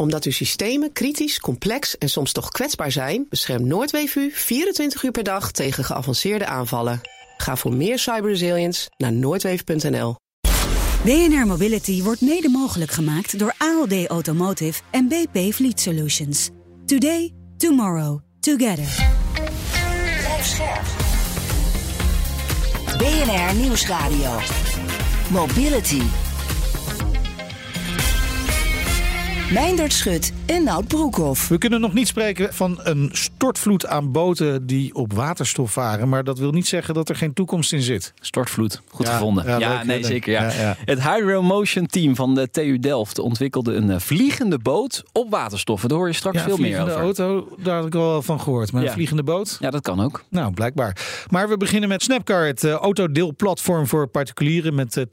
Omdat uw systemen kritisch, complex en soms toch kwetsbaar zijn, beschermt Noordweef u 24 uur per dag tegen geavanceerde aanvallen. Ga voor meer cyberresilience naar noordweef.nl. BNR Mobility wordt mede mogelijk gemaakt door ALD Automotive en BP Fleet Solutions. Today, tomorrow, together. BNR Nieuwsradio. Mobility. Meindert Schut en Nout Broekhoff. We kunnen nog niet spreken van een stortvloed aan boten die op waterstof varen. Maar dat wil niet zeggen dat er geen toekomst in zit. Stortvloed, goed Ja, gevonden. ja, Ja, leuk, nee, zeker. Ja. Ja, ja. Het Hydro Motion team van de TU Delft ontwikkelde een eh, vliegende boot op waterstof. Daar hoor je straks Ja, veel meer vliegende over. auto, daar had ik al wel van gehoord. Maar Ja. een vliegende boot? Ja, dat kan ook. Nou, blijkbaar. Maar we beginnen met Snapcar, het eh, autodeelplatform voor particulieren met eh,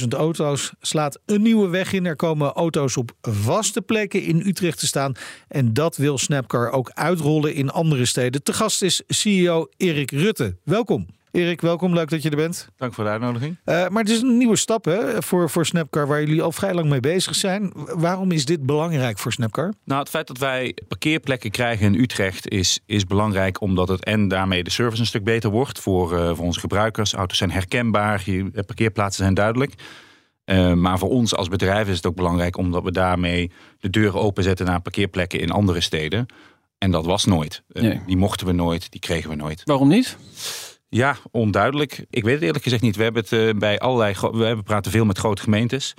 12.000 auto's. Slaat een nieuwe weg in. Er komen auto's op vaste plekken in Utrecht te staan. En dat wil Snapcar ook uitrollen in andere steden. Te gast is CEO Erik Rutte. Welkom. Erik, welkom. Leuk dat je er bent. Dank voor de uitnodiging. Eh, maar het is een nieuwe stap hè, voor, voor Snapcar, waar jullie al vrij lang mee bezig zijn. Waarom is dit belangrijk voor Snapcar? Nou, het feit dat wij parkeerplekken krijgen in Utrecht is, is belangrijk omdat het en daarmee de service een stuk beter wordt voor, eh, voor onze gebruikers. Auto's zijn herkenbaar, je- eh, parkeerplaatsen zijn duidelijk. Eh, maar voor ons als bedrijf is het ook belangrijk omdat we daarmee de deuren openzetten naar parkeerplekken in andere steden. En dat was nooit. Eh, Nee. Die mochten we nooit, die kregen we nooit. Waarom niet? Ja, onduidelijk. Ik weet het eerlijk gezegd niet. We hebben het eh, bij allerlei. We hebben praten veel met grote gemeentes.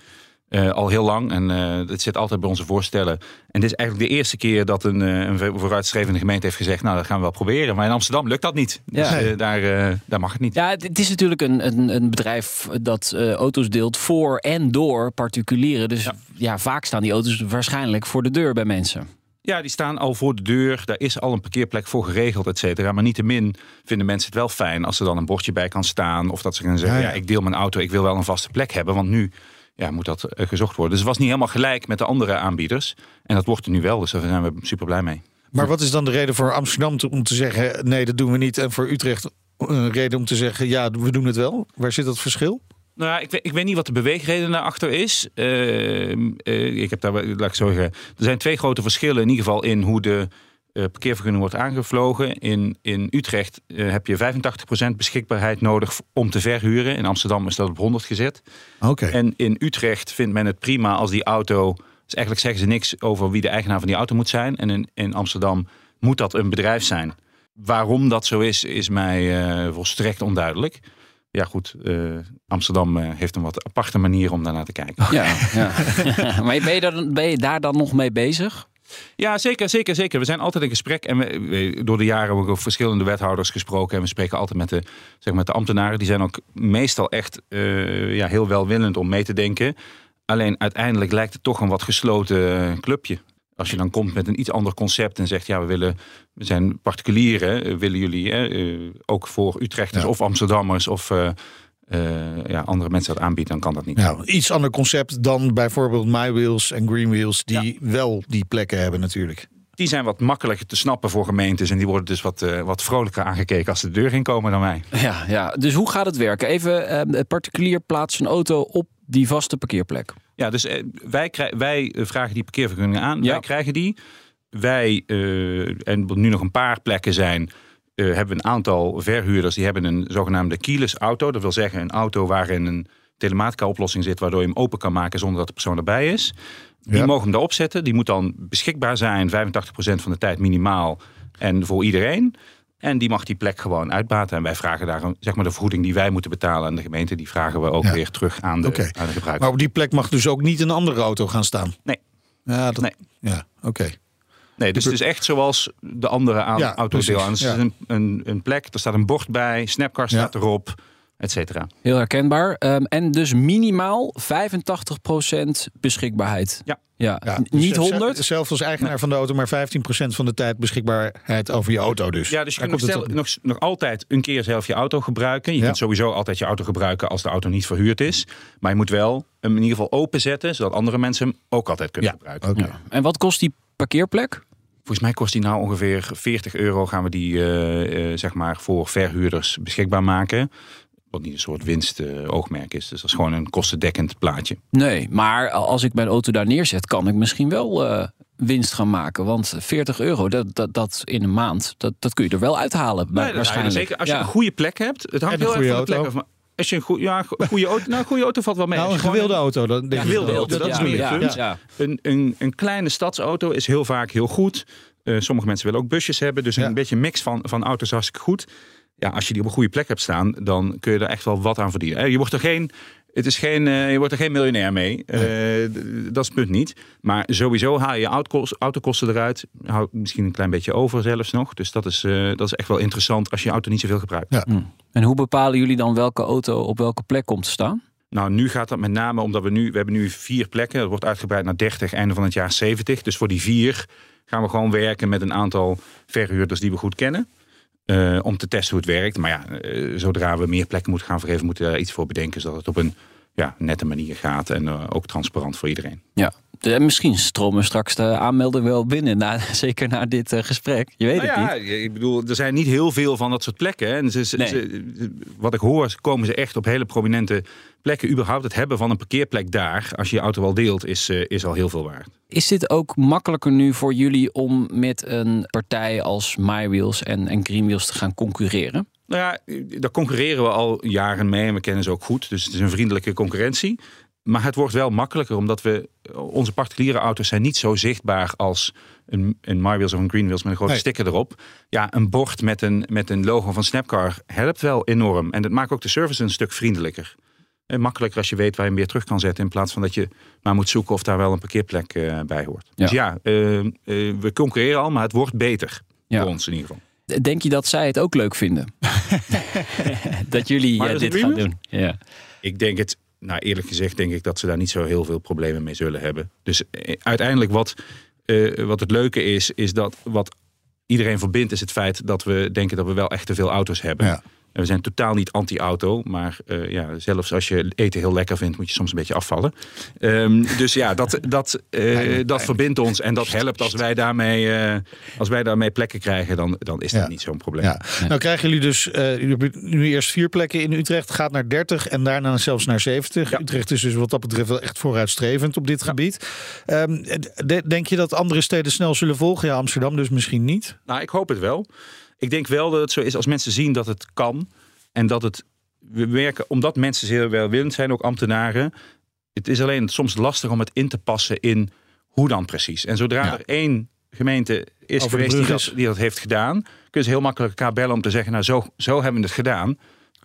Eh, al heel lang. En eh het zit altijd bij onze voorstellen. En dit is eigenlijk de eerste keer dat een, eh, een vooruitstrevende gemeente heeft gezegd. Nou, dat gaan we wel proberen. Maar in Amsterdam lukt dat niet. Dus Ja. daar, eh, daar mag het niet. Ja, het is natuurlijk een, een, een bedrijf dat eh, auto's deelt voor en door particulieren. Dus ja. vaak staan die auto's waarschijnlijk voor de deur bij mensen. Ja, die staan al voor de deur. Daar is al een parkeerplek voor geregeld, et cetera. Maar niettemin vinden mensen het wel fijn als er dan een bordje bij kan staan. Of dat ze kunnen zeggen, Ja, ja, ja. ik deel mijn auto, ik wil wel een vaste plek hebben. Want nu ja, moet dat eh, gezocht worden. Dus het was niet helemaal gelijk met de andere aanbieders. En dat wordt er nu wel, dus daar zijn we super blij mee. Maar wat is dan de reden voor Amsterdam te- om te zeggen nee, dat doen we niet. En voor Utrecht een reden om te zeggen ja, we doen het wel? Waar zit dat verschil? Nou ja, ik weet, ik weet niet wat de beweegreden daarachter is. Ehm, eh, ik heb daar, laat ik zo zeggen, er zijn twee grote verschillen in ieder geval in hoe de eh, parkeervergunning wordt aangevlogen. In, in Utrecht eh, heb je 85% beschikbaarheid nodig om te verhuren. In Amsterdam is dat op 100 gezet. Oké. En in Utrecht vindt men het prima als die auto. Dus eigenlijk zeggen ze niks over wie de eigenaar van die auto moet zijn. En in, in Amsterdam moet dat een bedrijf zijn. Waarom dat zo is, is mij eh, volstrekt onduidelijk. Ja, goed. eh, Amsterdam eh, heeft een wat aparte manier om daarnaar te kijken. Ja, ja. maar ben je, daar, ben je daar dan nog mee bezig? Ja, zeker, zeker, zeker. We zijn altijd in gesprek. En we, we- door de jaren hebben we ook verschillende wethouders gesproken. En we spreken altijd met de, zeg maar, de ambtenaren. Die zijn ook meestal echt eh, ja, heel welwillend om mee te denken. Alleen uiteindelijk lijkt het toch een wat gesloten clubje. Als je dan komt met een iets ander concept en zegt... ja, we, willen, we zijn particulieren. eh, willen jullie eh, eh, ook voor Utrechters Ja. of Amsterdammers... of eh, ja, andere mensen dat aanbieden, dan kan dat niet. Nou, iets ander concept dan bijvoorbeeld MyWheels en Greenwheels, die wel die plekken hebben natuurlijk. Die zijn wat makkelijker te snappen voor gemeentes. En die worden dus wat, eh, wat vrolijker aangekeken als ze de deur in komen dan wij. Ja, ja. Dus hoe gaat het werken? Even, een particulier plaatst een auto op die vaste parkeerplek. Ja, dus eh, wij, krij- wij vragen die parkeervergunningen aan. Ja. Wij krijgen die. Wij, eh, en nu nog een paar plekken zijn, eh, hebben we een aantal verhuurders. Die hebben een zogenaamde keyless auto. Dat wil zeggen een auto waarin een telematica oplossing zit... waardoor je hem open kan maken zonder dat de persoon erbij is. Die Ja. mogen hem erop zetten. Die moet dan beschikbaar zijn, 85% van de tijd minimaal. En voor iedereen. En die mag die plek gewoon uitbaten. En wij vragen daar een, zeg maar de vergoeding die wij moeten betalen aan de gemeente. Die vragen we ook Ja. weer terug aan de, aan de gebruiker. Maar op die plek mag dus ook niet een andere auto gaan staan. Nee. Ja, dat, Nee. ja oké. Nee, dus het is echt zoals de andere aan Ja, autodeel aan. precies, Dus het ja. is een, een, een plek, er staat een bord bij, Snapcar staat erop, et cetera. Heel herkenbaar. Ehm, en dus minimaal 85% beschikbaarheid. Ja. ja. Dus Niet zelf- 100. Zelf als eigenaar van de auto, maar 15% van de tijd beschikbaarheid over je auto dus. Ja, dus je Daar kunt nog, stel- nog, nog altijd een keer zelf je auto gebruiken. Je Ja. kunt sowieso altijd je auto gebruiken als de auto niet verhuurd is. Maar je moet wel hem in ieder geval openzetten, zodat andere mensen hem ook altijd kunnen Ja, gebruiken. En wat kost die parkeerplek? Volgens mij kost die nou ongeveer 40 euro gaan we die eh, eh, zeg maar voor verhuurders beschikbaar maken. Wat niet een soort winstoogmerk is. Dus dat is gewoon een kostendekkend plaatje. Nee, maar als ik mijn auto daar neerzet, kan ik misschien wel eh, winst gaan maken? Want 40 euro, dat, dat, dat in een maand, dat, dat kun je er wel uithalen. Nee, waarschijnlijk. Zeker als je Ja. een goede plek hebt. Het hangt heel erg van de plek af. Als je een goede, ja, een goede auto, nou, een goede auto valt wel mee. Nou, een gewilde auto. Dan denk Ja, ik gewilde auto, dat is ja, meer ja, punt. ja. Een, een, een kleine stadsauto is heel vaak heel goed. Eh, sommige mensen willen ook busjes hebben. Dus Ja. een beetje een mix van, van auto's is hartstikke goed. Ja, als je die op een goede plek hebt staan, dan kun je er echt wel wat aan verdienen. Eh, Je wordt er geen, het is geen, eh, je wordt er geen miljonair mee. Eh, dat is het punt niet. Maar sowieso haal je je autokosten, autokosten eruit. Hou misschien een klein beetje over zelfs nog. Dus dat is, eh, dat is echt wel interessant als je je auto niet zoveel gebruikt. Ja. En hoe bepalen jullie dan welke auto op welke plek komt te staan? Nou, nu gaat dat met name omdat we nu, we hebben nu vier plekken. Dat wordt uitgebreid naar 30, einde van het jaar 70. Dus voor die vier gaan we gewoon werken met een aantal verhuurders die we goed kennen. Eh, om te testen hoe het werkt. Maar ja, eh, zodra we meer plekken moeten gaan vergeven, moeten we daar iets voor bedenken. Zodat het op een ja, nette manier gaat en eh, ook transparant voor iedereen. Ja. De- misschien stromen straks de aanmelden wel binnen, na, zeker na dit eh, gesprek. Je weet Nou het ja, niet. ik bedoel, er zijn niet heel veel van dat soort plekken. hè. En ze, ze- Nee. ze- wat ik hoor, komen ze echt op hele prominente plekken. Überhaupt het hebben van een parkeerplek daar, als je je auto al deelt, is, eh, is al heel veel waard. Is dit ook makkelijker nu voor jullie om met een partij als MyWheels en, en Greenwheels te gaan concurreren? Nou ja, daar concurreren we al jaren mee en we kennen ze ook goed. Dus het is een vriendelijke concurrentie. Maar het wordt wel makkelijker omdat we onze particuliere auto's zijn niet zo zichtbaar als een, een MyWheels of een Greenwheels met een grote Nee. sticker erop. Ja, een bord met een, met een logo van Snapcar helpt wel enorm. En dat maakt ook de service een stuk vriendelijker. En makkelijker als je weet waar je hem weer terug kan zetten. In plaats van dat je maar moet zoeken of daar wel een parkeerplek eh, bij hoort. Ja. Dus ja, eh, eh, we concurreren al, maar het wordt beter. Ja. Voor ons in ieder geval. Denk je dat zij het ook leuk vinden? dat jullie eh, dat dit gaan doen? Ja. Ik denk het, nou eerlijk gezegd, denk ik dat ze daar niet zo heel veel problemen mee zullen hebben. Dus eh, uiteindelijk wat, eh, wat het leuke is, is dat wat iedereen verbindt, is het feit dat we denken dat we wel echt te veel auto's hebben. Ja. We zijn totaal niet anti-auto, maar eh, ja, zelfs als je eten heel lekker vindt, moet je soms een beetje afvallen. Ehm, dus ja, dat, dat, eh, dat verbindt ons en dat helpt als wij daarmee, eh, als wij daarmee plekken krijgen, dan, dan is dat Ja. niet zo'n probleem. Ja. Nou krijgen jullie dus nu eerst vier plekken in Utrecht, gaat naar 30 en daarna zelfs naar 70. Ja. Utrecht is dus wat dat betreft wel echt vooruitstrevend op dit gebied. Um, de, denk je dat andere steden snel zullen volgen? Ja, Amsterdam dus misschien niet. Nou, ik hoop het wel. Ik denk wel dat het zo is als mensen zien dat het kan. En dat het. We werken, omdat mensen zeer welwillend zijn, ook ambtenaren. Het is alleen soms lastig om het in te passen in hoe dan precies. En zodra Ja. er één gemeente is Over geweest die dat, is. die dat heeft gedaan, kunnen ze heel makkelijk elkaar bellen om te zeggen: Nou, zo, zo hebben we het gedaan.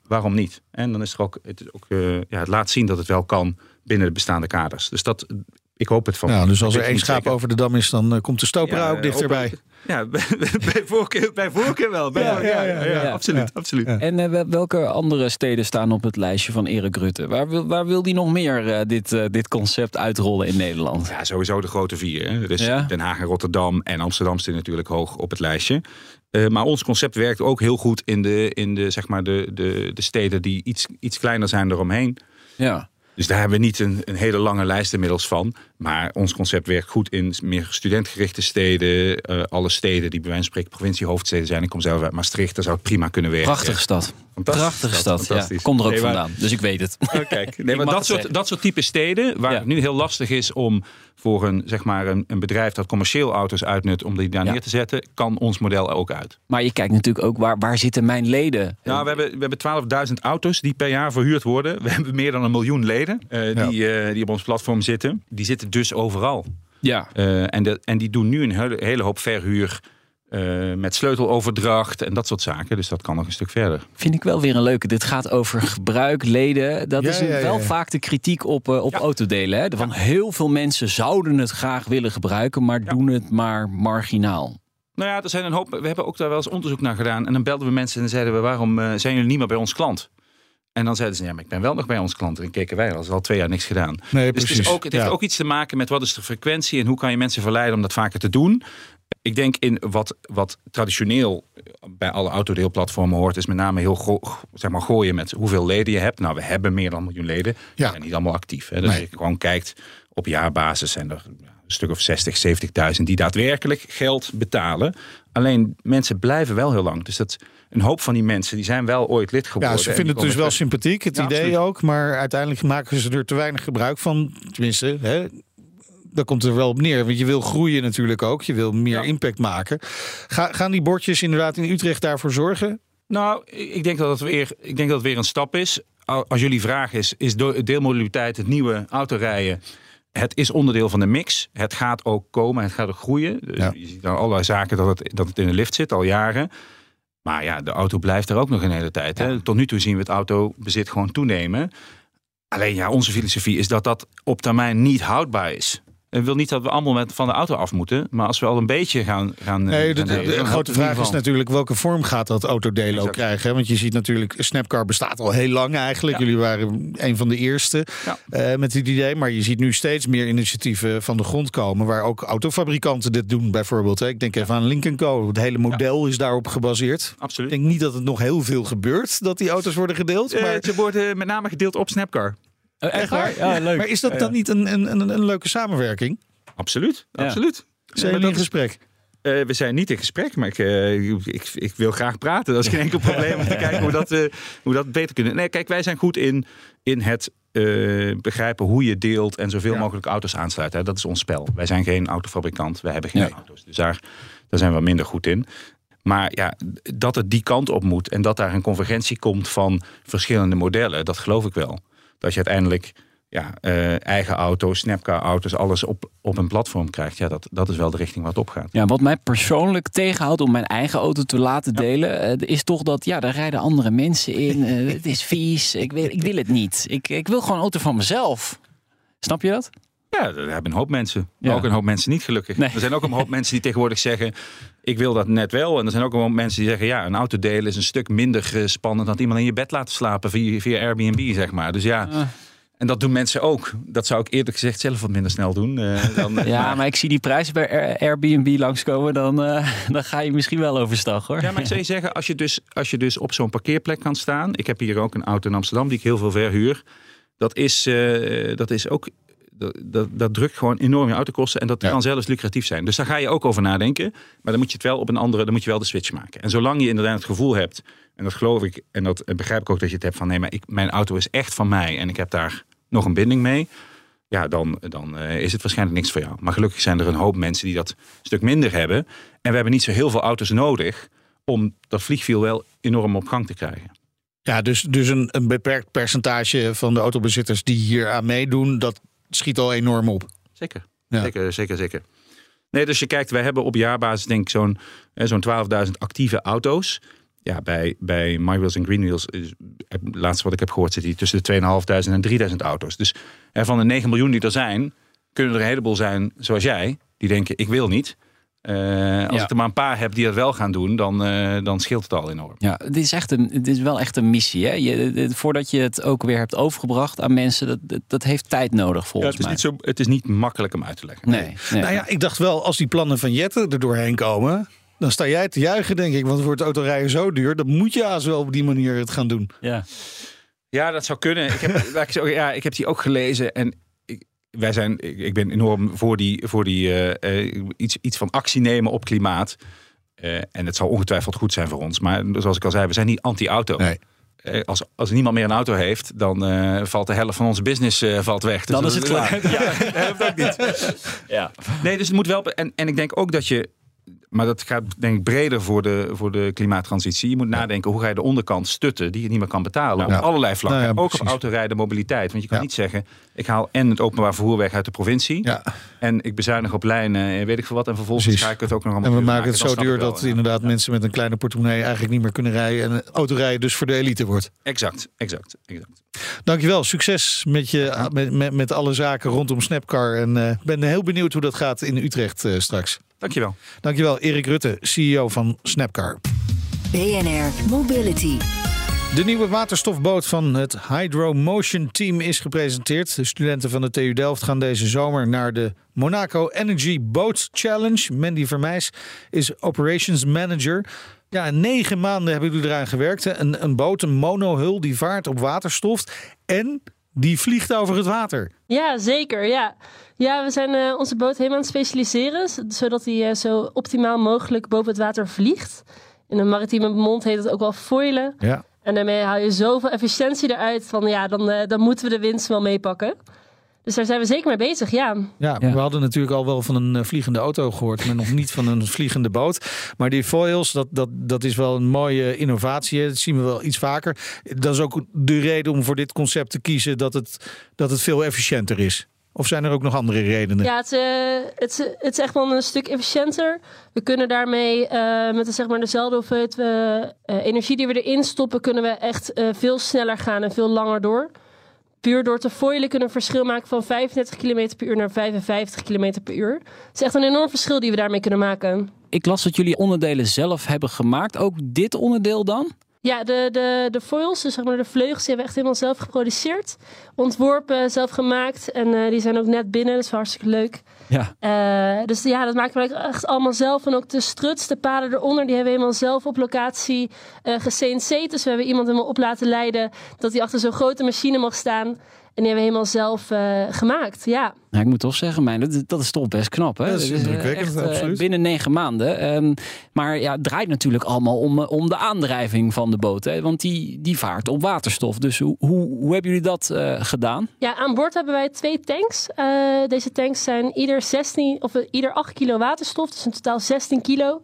Waarom niet? En dan is er ook, het, ook eh, ja, het laat zien dat het wel kan binnen de bestaande kaders. Dus dat, ik hoop het van. Ja, dus als er één schaap over de dam is, dan uh, komt de stopera Ja, ook dichterbij. Ja, bij, bij, voorkeur, bij voorkeur wel. Bij, Ja, ja, ja, ja, ja, ja. absoluut. Ja. absoluut. Ja. En eh, wel- welke andere steden staan op het lijstje van Erik Rutte? Waar wil, waar wil die nog meer eh, dit, eh, dit concept uitrollen in Nederland? Ja, sowieso de grote vier. Hè. Dus Ja. Den Haag en Rotterdam en Amsterdam staan natuurlijk hoog op het lijstje. Eh, maar ons concept werkt ook heel goed in de, in de, zeg maar de, de, de steden die iets, iets kleiner zijn eromheen. Ja. Dus daar hebben we niet een, een hele lange lijst inmiddels van. Maar ons concept werkt goed in meer studentgerichte steden. eh, alle steden die bij wijze van spreken provinciehoofdsteden zijn. Ik kom zelf uit Maastricht, daar zou het prima kunnen werken. Prachtige stad. Fantastische Prachtige stad, stad. Ja. Kom er ook Nee, maar- vandaan, dus ik weet het. Oh, kijk. Nee, maar dat het soort, zeggen. dat soort type steden, waar Ja. het nu heel lastig is om voor een, zeg maar een, een bedrijf dat commercieel auto's uitnut, om die daar Ja. neer te zetten, kan ons model ook uit. Maar je kijkt natuurlijk ook waar, waar zitten mijn leden? Nou, we hebben, we hebben 12.000 auto's die per jaar verhuurd worden. We hebben meer dan een miljoen leden eh, Ja. die, eh, die op ons platform zitten. Die zitten dus overal. Ja. Eh, en, de, en die doen nu een hele, hele hoop verhuur eh, met sleuteloverdracht en dat soort zaken. Dus dat kan nog een stuk verder. Vind ik wel weer een leuke. Dit gaat over gebruik, leden. Dat Ja, is een- ja, ja, wel ja. vaak de kritiek op, eh, op Ja. autodelen. Hè? Van heel veel mensen zouden het graag willen gebruiken, maar Ja. doen het maar marginaal. Nou ja, er zijn een hoop. We hebben ook daar wel eens onderzoek naar gedaan. En dan belden we mensen en zeiden we: waarom eh, zijn jullie niet meer bij ons klant? En dan zeiden ze: ja, maar ik ben wel nog bij ons klant. En keken wij, als al twee jaar niks gedaan. Nee, Dus het, is ook, het heeft Ja. ook iets te maken met wat is de frequentie en hoe kan je mensen verleiden om dat vaker te doen. Ik denk in wat, wat traditioneel bij alle autodeelplatformen hoort, is met name heel zeg maar gooien met hoeveel leden je hebt. Nou, we hebben meer dan een miljoen leden. Ja. Zijn niet allemaal actief. Hè. Dus Nee. als je gewoon kijkt op jaarbasis zijn er stuk of 60, 70.000 die daadwerkelijk geld betalen. Alleen mensen blijven wel heel lang. Dus dat een hoop van die mensen die zijn wel ooit lid geworden. Ja, ze en vinden het dus wel sympathiek, het Ja, idee absoluut. ook. Maar uiteindelijk maken ze er te weinig gebruik van. Tenminste, hè, daar komt er wel op neer. Want je wil groeien natuurlijk ook. Je wil meer impact maken. Ga, gaan die bordjes inderdaad in Utrecht daarvoor zorgen? Nou, ik denk dat het weer, ik denk dat het weer een stap is. Als jullie vraag is, is deelmobiliteit het nieuwe autorijden? Het is onderdeel van de mix. Het gaat ook komen, het gaat ook groeien. Dus Je ziet aan allerlei zaken dat het, dat het in de lift zit al jaren. Maar ja, de auto blijft er ook nog een hele tijd. Hè? Tot nu toe zien we het autobezit gewoon toenemen. Alleen ja, onze filosofie is dat dat op termijn niet houdbaar is. Ik wil niet dat we allemaal met, van de auto af moeten. Maar als we al een beetje gaan... gaan nee, de, de, grote vraag is natuurlijk welke vorm gaat dat autodelen ook krijgen. Want je ziet natuurlijk, Snapcar bestaat al heel lang eigenlijk. Jullie waren een van de eerste uh, met dit idee. Maar je ziet nu steeds meer initiatieven van de grond komen. Waar ook autofabrikanten dit doen bijvoorbeeld. Ik denk even aan Lincoln Co. Het hele model is daarop gebaseerd. Absoluut. Ik denk niet dat het nog heel veel gebeurt dat die auto's worden gedeeld. Uh, maar... Ze worden met name gedeeld op Snapcar. Oh, echt waar? Ja, leuk. Maar is dat dan niet een, een, een, een leuke samenwerking? Absoluut, absoluut. Zijn jullie in gesprek? Uh, we zijn niet in gesprek, maar ik, uh, ik, ik, wil graag praten. Dat is geen enkel probleem om te kijken hoe dat, uh, hoe dat beter kunnen. Nee, kijk, wij zijn goed in, in het begrijpen hoe je deelt en zoveel mogelijk auto's aansluiten. Dat is ons spel. Wij zijn geen autofabrikant, wij hebben geen nee. auto's. Dus daar, daar zijn we minder goed in. Maar ja, dat het die kant op moet en dat daar een convergentie komt van verschillende modellen, dat geloof ik wel dat je uiteindelijk ja, uh, eigen auto's, Snapcar-auto's, alles op, op een platform krijgt. Ja, dat, dat is wel de richting waar het op gaat. Ja, wat mij persoonlijk tegenhoudt om mijn eigen auto te laten delen, uh, is toch dat, ja, daar rijden andere mensen in. Uh, het is vies. Ik wil, ik wil het niet. Ik, ik wil gewoon een auto van mezelf. Snap je dat? Ja, er hebben een hoop mensen. Maar ook een hoop mensen niet gelukkig. Nee. Er zijn ook een hoop mensen die tegenwoordig zeggen... ik wil dat net wel. En er zijn ook een hoop mensen die zeggen... ja, een auto delen is een stuk minder spannend... dan iemand in je bed laten slapen via, via Airbnb, zeg maar. Dus ja... En dat doen mensen ook. Dat zou ik eerlijk gezegd zelf wat minder snel doen. Uh, dan, ja, maar... ik zie die prijzen bij Airbnb langskomen. Dan, uh, dan ga je misschien wel overstag hoor. Ja, maar ik zou je zeggen, als je dus, als je dus op zo'n parkeerplek kan staan. Ik heb hier ook een auto in Amsterdam die ik heel veel verhuur. Dat is, uh, dat is ook dat, dat, dat, drukt gewoon enorm je autokosten en dat kan zelfs lucratief zijn. Dus daar ga je ook over nadenken. Maar dan moet je het wel op een andere, dan moet je wel de switch maken. En zolang je inderdaad het gevoel hebt, en dat geloof ik, en dat begrijp ik ook dat je het hebt van nee, maar ik, mijn auto is echt van mij en ik heb daar nog een binding mee. Ja, dan, dan uh, is het waarschijnlijk niks voor jou. Maar gelukkig zijn er een hoop mensen die dat een stuk minder hebben. En we hebben niet zo heel veel auto's nodig om dat vliegwiel wel enorm op gang te krijgen. Ja, dus, dus een, een beperkt percentage van de autobezitters die hier aan meedoen, dat schiet al enorm op. Zeker, ja. zeker, zeker, zeker. Nee, dus je kijkt, wij hebben op jaarbasis denk ik zo'n zo'n 12.000 actieve auto's. Ja, bij, bij MyWheels en Greenwheels, is, het laatste wat ik heb gehoord, zit hier tussen de 2.500 en 3.000 auto's. Dus van de 9 miljoen die er zijn, kunnen er een heleboel zijn zoals jij, die denken ik wil niet. Uh, als ik er maar een paar heb die dat wel gaan doen, dan, uh, dan scheelt het al enorm. Ja, het is, echt een, het is wel echt een missie. Hè? Je, voordat je het ook weer hebt overgebracht aan mensen, dat, dat heeft tijd nodig volgens ja, het is mij. Niet zo, het is niet makkelijk om uit te leggen. Nee, nee. Nou ja, ik dacht wel, als die plannen van Jette er doorheen komen, dan sta jij te juichen, denk ik. Want wordt autorijden zo duur, dan moet je als wel op die manier het gaan doen. Ja. Ja, dat zou kunnen. Ik heb, ja, ik heb die ook gelezen en wij zijn, ik ben enorm voor die, voor die uh, iets, iets van actie nemen op klimaat. Uh, en het zal ongetwijfeld goed zijn voor ons. Maar zoals ik al zei, we zijn niet anti-auto. Nee. Als, als niemand meer een auto heeft, dan valt de helft van onze business valt weg. Dus dan is het klaar. ja, dat niet. Ja. Nee, dus het moet wel. En, en ik denk ook dat je maar dat gaat denk ik breder voor de, voor de klimaattransitie. Je moet nadenken hoe ga je de onderkant stutten die je niet meer kan betalen. Op allerlei vlakken. Nou ja, ook op autorijden, mobiliteit. Want je kan niet zeggen, ik haal en het openbaar vervoer weg uit de provincie. En ik bezuinig op lijnen, weet ik veel wat. En vervolgens precies. ga ik het ook nog allemaal En we maken het zo duur dat inderdaad mensen met een kleine portemonnee eigenlijk niet meer kunnen rijden. En autorijden dus voor de elite wordt. Exact, exact, exact. Dankjewel. Succes met, je, met, met, met alle zaken rondom Snapcar. En ik uh, ben heel benieuwd hoe dat gaat in Utrecht uh, straks. Dankjewel. Dankjewel, Erik Rutte, CEO van Snapcar. BNR Mobility. De nieuwe waterstofboot van het Hydro Motion Team is gepresenteerd. De studenten van de TU Delft gaan deze zomer naar de Monaco Energy Boat Challenge. Mandy Vermeijs is Operations Manager. Ja, negen maanden hebben jullie eraan gewerkt. Een, een boot, een monohul, die vaart op waterstof. En die vliegt over het water. Ja, zeker. Ja, ja we zijn uh, onze boot helemaal aan het specialiseren. Zodat hij uh, zo optimaal mogelijk boven het water vliegt. In een maritieme mond heet het ook wel foilen. Ja. En daarmee haal je zoveel efficiëntie eruit van ja, dan, uh, dan moeten we de winst wel meepakken. Dus daar zijn we zeker mee bezig, ja. Ja, Ja. we hadden natuurlijk al wel van een eh, vliegende auto gehoord, maar nog niet van een vliegende boot. Maar die foils, dat, dat, dat is wel een mooie innovatie. Dat zien we wel iets vaker. Dat is ook de reden om voor dit concept te kiezen dat het, dat het veel efficiënter is. Of zijn er ook nog andere redenen? Ja, het, eh, het, is- het is echt wel een stuk efficiënter. We kunnen daarmee eh, met de, zeg maar, dezelfde hoeveelheid energie die we erin stoppen, kunnen we echt eh, veel sneller gaan en veel langer door. Puur door te foilen kunnen verschil maken van 35 km per uur naar 55 km per uur. Het is echt een enorm verschil die we daarmee kunnen maken. Ik las dat jullie onderdelen zelf hebben gemaakt. Ook dit onderdeel dan? Ja, de, de, de foils, dus zeg maar de vleugels, die hebben we echt helemaal zelf geproduceerd. Ontworpen, zelf gemaakt. En eh, die zijn ook net binnen, dat is hartstikke leuk. Ja. Eh, dus ja, dat maken we echt allemaal zelf. En ook de struts, de paden eronder, die hebben we helemaal zelf op locatie ge-CNC'd. Dus we hebben iemand helemaal op laten leiden dat hij achter zo'n grote machine mag staan. En die hebben we helemaal zelf eh, gemaakt, ja. Nou, ik moet toch zeggen, mijn, dat, dat is toch best knap. Hè? Ja, dat is indrukwekkend, eh, absoluut. binnen negen maanden. Ehm, maar ja, het draait natuurlijk allemaal om, om de aandrijving van de boot. Hè? Want die, die vaart op waterstof. Dus hoe, hoe, hoe hebben jullie dat eh, gedaan? Ja, aan boord hebben wij twee tanks. Eh, deze tanks zijn ieder 16 of ieder 8 kilo waterstof, dus in totaal 16 kilo.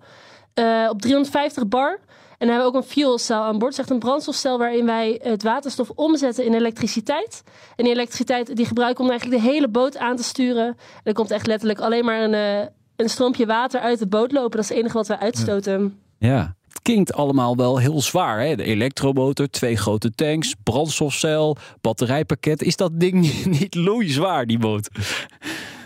eh, op 350 bar. En hebben we ook een fuel cell aan boord. Echt een brandstofcel waarin wij het waterstof omzetten in elektriciteit. En die elektriciteit die gebruiken om eigenlijk de hele boot aan te sturen. En er komt echt letterlijk alleen maar een, eh, een stroompje water uit de boot lopen. Dat is het enige wat we uitstoten. Ja. Het klinkt allemaal wel heel zwaar. Hè? De elektromotor, twee grote tanks, brandstofcel, batterijpakket. Is dat ding niet loeizwaar, die boot?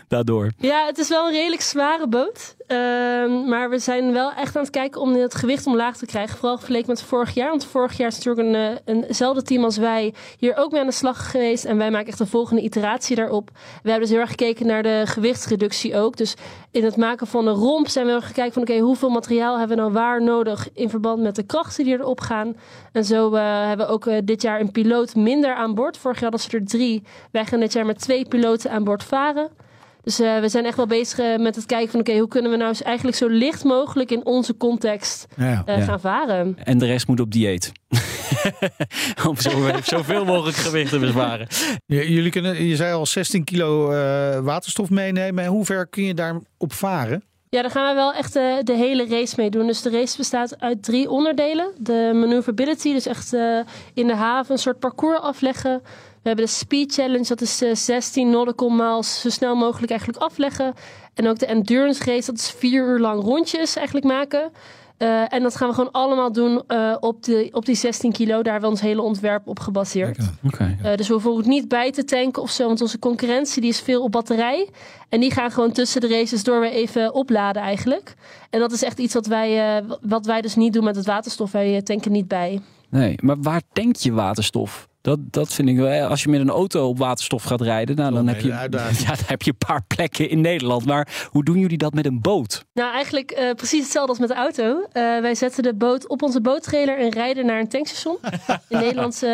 Daardoor. Ja, het is wel een redelijk zware boot. Ehm, maar we zijn wel echt aan het kijken om het gewicht omlaag te krijgen. Vooral vergeleken met vorig jaar. Want vorig jaar is natuurlijk een, eh, eenzelfde team als wij hier ook mee aan de slag geweest. En wij maken echt de volgende iteratie daarop. We hebben dus heel erg gekeken naar de gewichtsreductie ook. Dus in het maken van de romp zijn we heel erg gekeken van... oké, hoeveel materiaal hebben we nou waar nodig... in verband met de krachten die erop gaan. En zo eh, hebben we ook eh, dit jaar een piloot minder aan boord. Vorig jaar hadden ze er drie. Wij gaan dit jaar met twee piloten aan boord varen. Dus eh, we zijn echt wel bezig eh, met het kijken van... oké, hoe kunnen we nou eigenlijk zo licht mogelijk... in onze context Ja. eh, Ja. gaan varen. En de rest moet op dieet. Om zo, zoveel mogelijk gewicht te besparen. Jullie kunnen, je zei al 16 kilo eh, waterstof meenemen. En hoe ver kun je daar op varen? Ja, daar gaan we wel echt eh, de hele race mee doen. Dus de race bestaat uit drie onderdelen. De maneuverability, dus echt eh, in de haven een soort parcours afleggen. We hebben de speed challenge, dat is eh, 16 nautical miles zo snel mogelijk eigenlijk afleggen. En ook de endurance race, dat is vier uur lang rondjes eigenlijk maken. Eh, en dat gaan we gewoon allemaal doen eh, op, de, op die 16 kilo. Daar hebben we ons hele ontwerp op gebaseerd. Oké. Eh, dus we hoeven ook niet bij te tanken of zo. Want onze concurrentie die is veel op batterij. En die gaan gewoon tussen de races door weer even opladen eigenlijk. En dat is echt iets wat wij, eh, wat wij dus niet doen met het waterstof. Wij eh, tanken niet bij. Nee, maar waar tank je waterstof? Dat, dat vind ik wel. Als je met een auto op waterstof gaat rijden, nou, dan heb, je, ja, dan heb je een paar plekken in Nederland. Maar hoe doen jullie dat met een boot? Nou, eigenlijk eh, precies hetzelfde als met de auto. Eh, wij zetten de boot op onze boottrailer en rijden naar een tankstation. In Nederland, eh,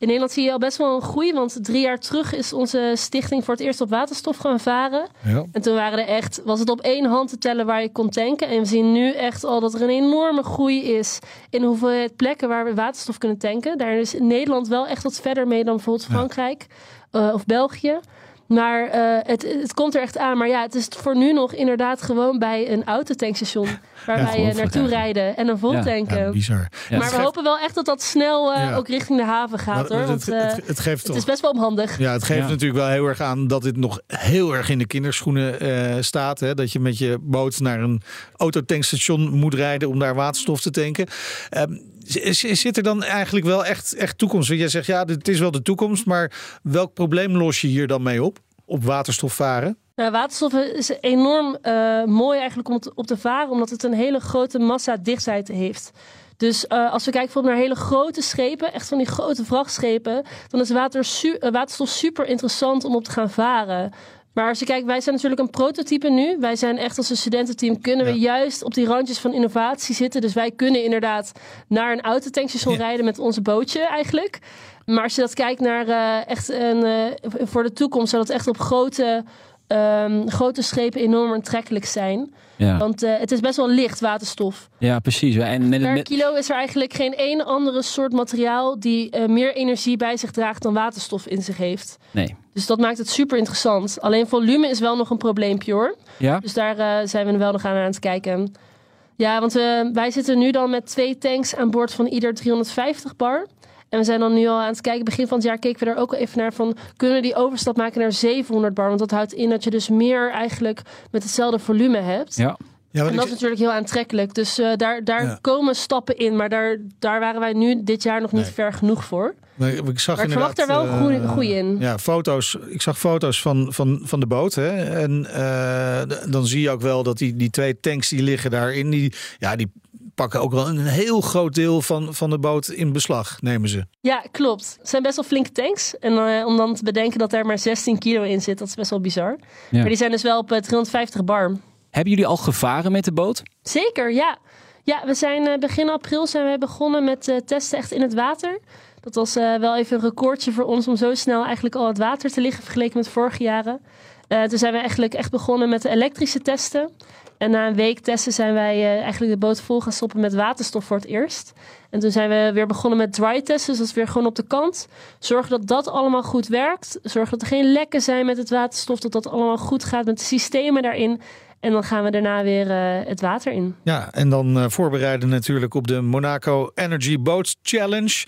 in Nederland zie je al best wel een groei. Want drie jaar terug is onze stichting voor het eerst op waterstof gaan varen. Ja. En toen waren er echt, was het op één hand te tellen waar je kon tanken. En we zien nu echt al dat er een enorme groei is in hoeveelheid plekken waar we waterstof kunnen tanken. Daar is Nederland wel echt wat verder mee dan bijvoorbeeld Frankrijk eh, of België. Maar eh, het, het komt er echt aan. Maar ja, het is voor nu nog inderdaad gewoon bij een autotankstation. Waar Ja, wij eh, naartoe rijden en dan vol Ja, tanken. Ja, bizar. Ja, maar we hopen wel echt dat dat snel eh, Ja. ook richting de haven gaat Maar hoor. Want het, eh, het, het geeft het toch is best wel onhandig. Ja, het geeft Ja. natuurlijk wel heel erg aan dat dit nog heel erg in de kinderschoenen eh, staat. Hè? Dat je met je boot naar een autotankstation moet rijden om daar waterstof te tanken. Ehm, zit er dan eigenlijk wel echt, echt toekomst? Want jij zegt ja, dit is wel de toekomst, maar welk probleem los je hier dan mee op? Op waterstof varen? Nou, waterstof is enorm eh, mooi eigenlijk om op te varen, omdat het een hele grote massa dichtheid heeft. Dus eh, als we kijken bijvoorbeeld naar hele grote schepen, echt van die grote vrachtschepen, dan is water waterstof super interessant om op te gaan varen. Maar als je kijkt, wij zijn natuurlijk een prototype nu. Wij zijn echt als een studententeam, kunnen we juist op die randjes van innovatie zitten. Dus wij kunnen inderdaad naar een autotankstation rijden met onze bootje eigenlijk. Maar als je dat kijkt naar eh, echt een, eh, voor de toekomst, zou dat echt op grote ehm, grote schepen enorm aantrekkelijk zijn. Ja, Want eh, het is best wel licht waterstof. ja precies. En met, Per kilo is er eigenlijk geen één andere soort materiaal die eh, meer energie bij zich draagt dan waterstof in zich heeft. nee. Dus dat maakt het super interessant. Alleen volume is wel nog een probleempje hoor. Ja? Dus daar eh, zijn we wel nog aan aan het kijken. Ja, want wij zitten nu dan met twee tanks aan boord van ieder 350 bar. En we zijn dan nu al aan het kijken. Begin van het jaar keken we er ook al even naar van... kunnen we die overstap maken naar 700 bar? Want dat houdt in dat je dus meer eigenlijk met hetzelfde volume hebt. Ja. Ja, En dat is natuurlijk heel aantrekkelijk. Dus eh, daar, daar Ja. komen stappen in. Maar daar, daar waren wij nu dit jaar nog niet Nee. ver genoeg voor. Maar ik zag Maar ik verwacht er wel goeie- eh, in. Ja, foto's. Ik zag foto's van, van, van de boot. Hè? En eh, dan zie je ook wel dat die, die twee tanks die liggen daarin, die, ja, die pakken ook wel een heel groot deel van, van de boot in beslag, nemen ze. Ja, klopt. Het zijn best wel flinke tanks. En eh, om dan te bedenken dat er maar 16 kilo in zit, dat is best wel bizar. Ja. Maar die zijn dus wel op eh, 350 bar. Hebben jullie al gevaren met de boot? Zeker, ja. Ja, we zijn eh, begin april zijn we begonnen met eh, testen echt in het water. Dat was eh, wel even een recordje voor ons om zo snel eigenlijk al het water te liggen vergeleken met vorige jaren. Eh, toen zijn we eigenlijk echt begonnen met de elektrische testen. En na een week testen zijn wij eh, eigenlijk de boot vol gaan stoppen met waterstof voor het eerst. En toen zijn we weer begonnen met dry testen, dus dat is weer gewoon op de kant. Zorgen dat dat allemaal goed werkt. Zorgen dat er geen lekken zijn met het waterstof, dat dat allemaal goed gaat met de systemen daarin. En dan gaan we daarna weer eh, het water in. Ja, en dan voorbereiden natuurlijk op de Monaco Energy Boats Challenge.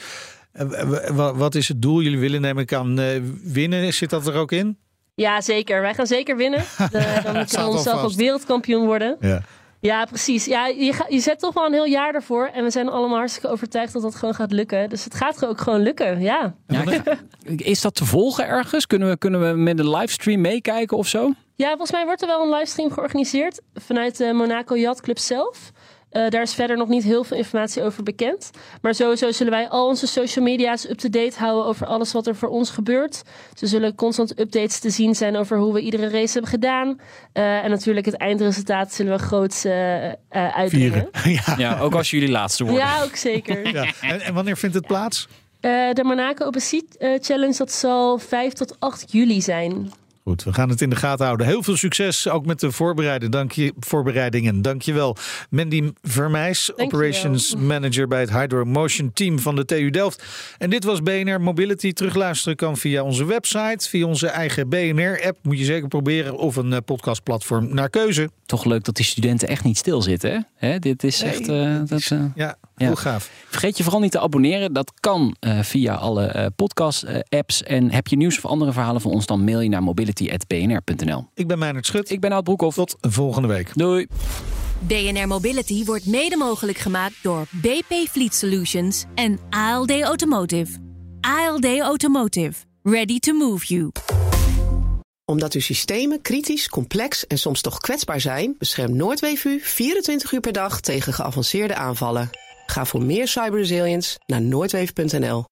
Wat is het doel? Jullie willen neem ik aan winnen. Zit dat er ook in? Ja, zeker. Wij gaan zeker winnen. De, dan moeten we onszelf ook wereldkampioen worden. Ja. Ja, precies. Ja, je, ga- je zet toch wel een heel jaar ervoor. En we zijn allemaal hartstikke overtuigd dat dat gewoon gaat lukken. Dus het gaat ook gewoon lukken, ja. Ja, is dat te volgen ergens? Kunnen we, kunnen we met een livestream meekijken of zo? Ja, volgens mij wordt er wel een livestream georganiseerd vanuit de Monaco Yacht Club zelf. Eh, daar is verder nog niet heel veel informatie over bekend. Maar sowieso zullen wij al onze social media's up-to-date houden over alles wat er voor ons gebeurt. Ze zullen constant updates te zien zijn over hoe we iedere race hebben gedaan. Eh, en natuurlijk het eindresultaat zullen we groots eh eh, uitbrengen. Vieren. ja. Ja, ook als jullie laatste worden. Ja, ook zeker. Ja. En, en wanneer vindt het plaats? Eh, de Monaco Open Sea eh, Challenge, dat zal 5 tot 8 juli zijn. Goed, we gaan het in de gaten houden. Heel veel succes ook met de voorbereiden. Dank je, voorbereidingen. Dankjewel. Mandy Vermeijs. Operations Manager bij het Hydro Motion Team van de TU Delft. En dit was BNR Mobility. Terugluisteren kan via onze website, via onze eigen BNR-app. Moet je zeker proberen of een eh, podcastplatform naar keuze. Toch leuk dat die studenten echt niet stilzitten. Hè? Hè, dit is Nee, echt. eh, dat, eh, Ja. Heel gaaf. Vergeet je vooral niet te abonneren. Dat kan eh, via alle eh, podcast-apps. en heb je nieuws of andere verhalen van ons, dan mail je naar mobility.bnr.nl. Ik ben Meijnerd Schut. Ik ben Oud Broekhoff. Tot volgende week. Doei. BNR Mobility wordt mede mogelijk gemaakt door BP Fleet Solutions en ALD Automotive. ALD Automotive. Ready to move you. Omdat uw systemen kritisch, complex en soms toch kwetsbaar zijn, beschermt Noordweef u 24 uur per dag tegen geavanceerde aanvallen. Ga voor meer cyberresilience naar noordweef.nl.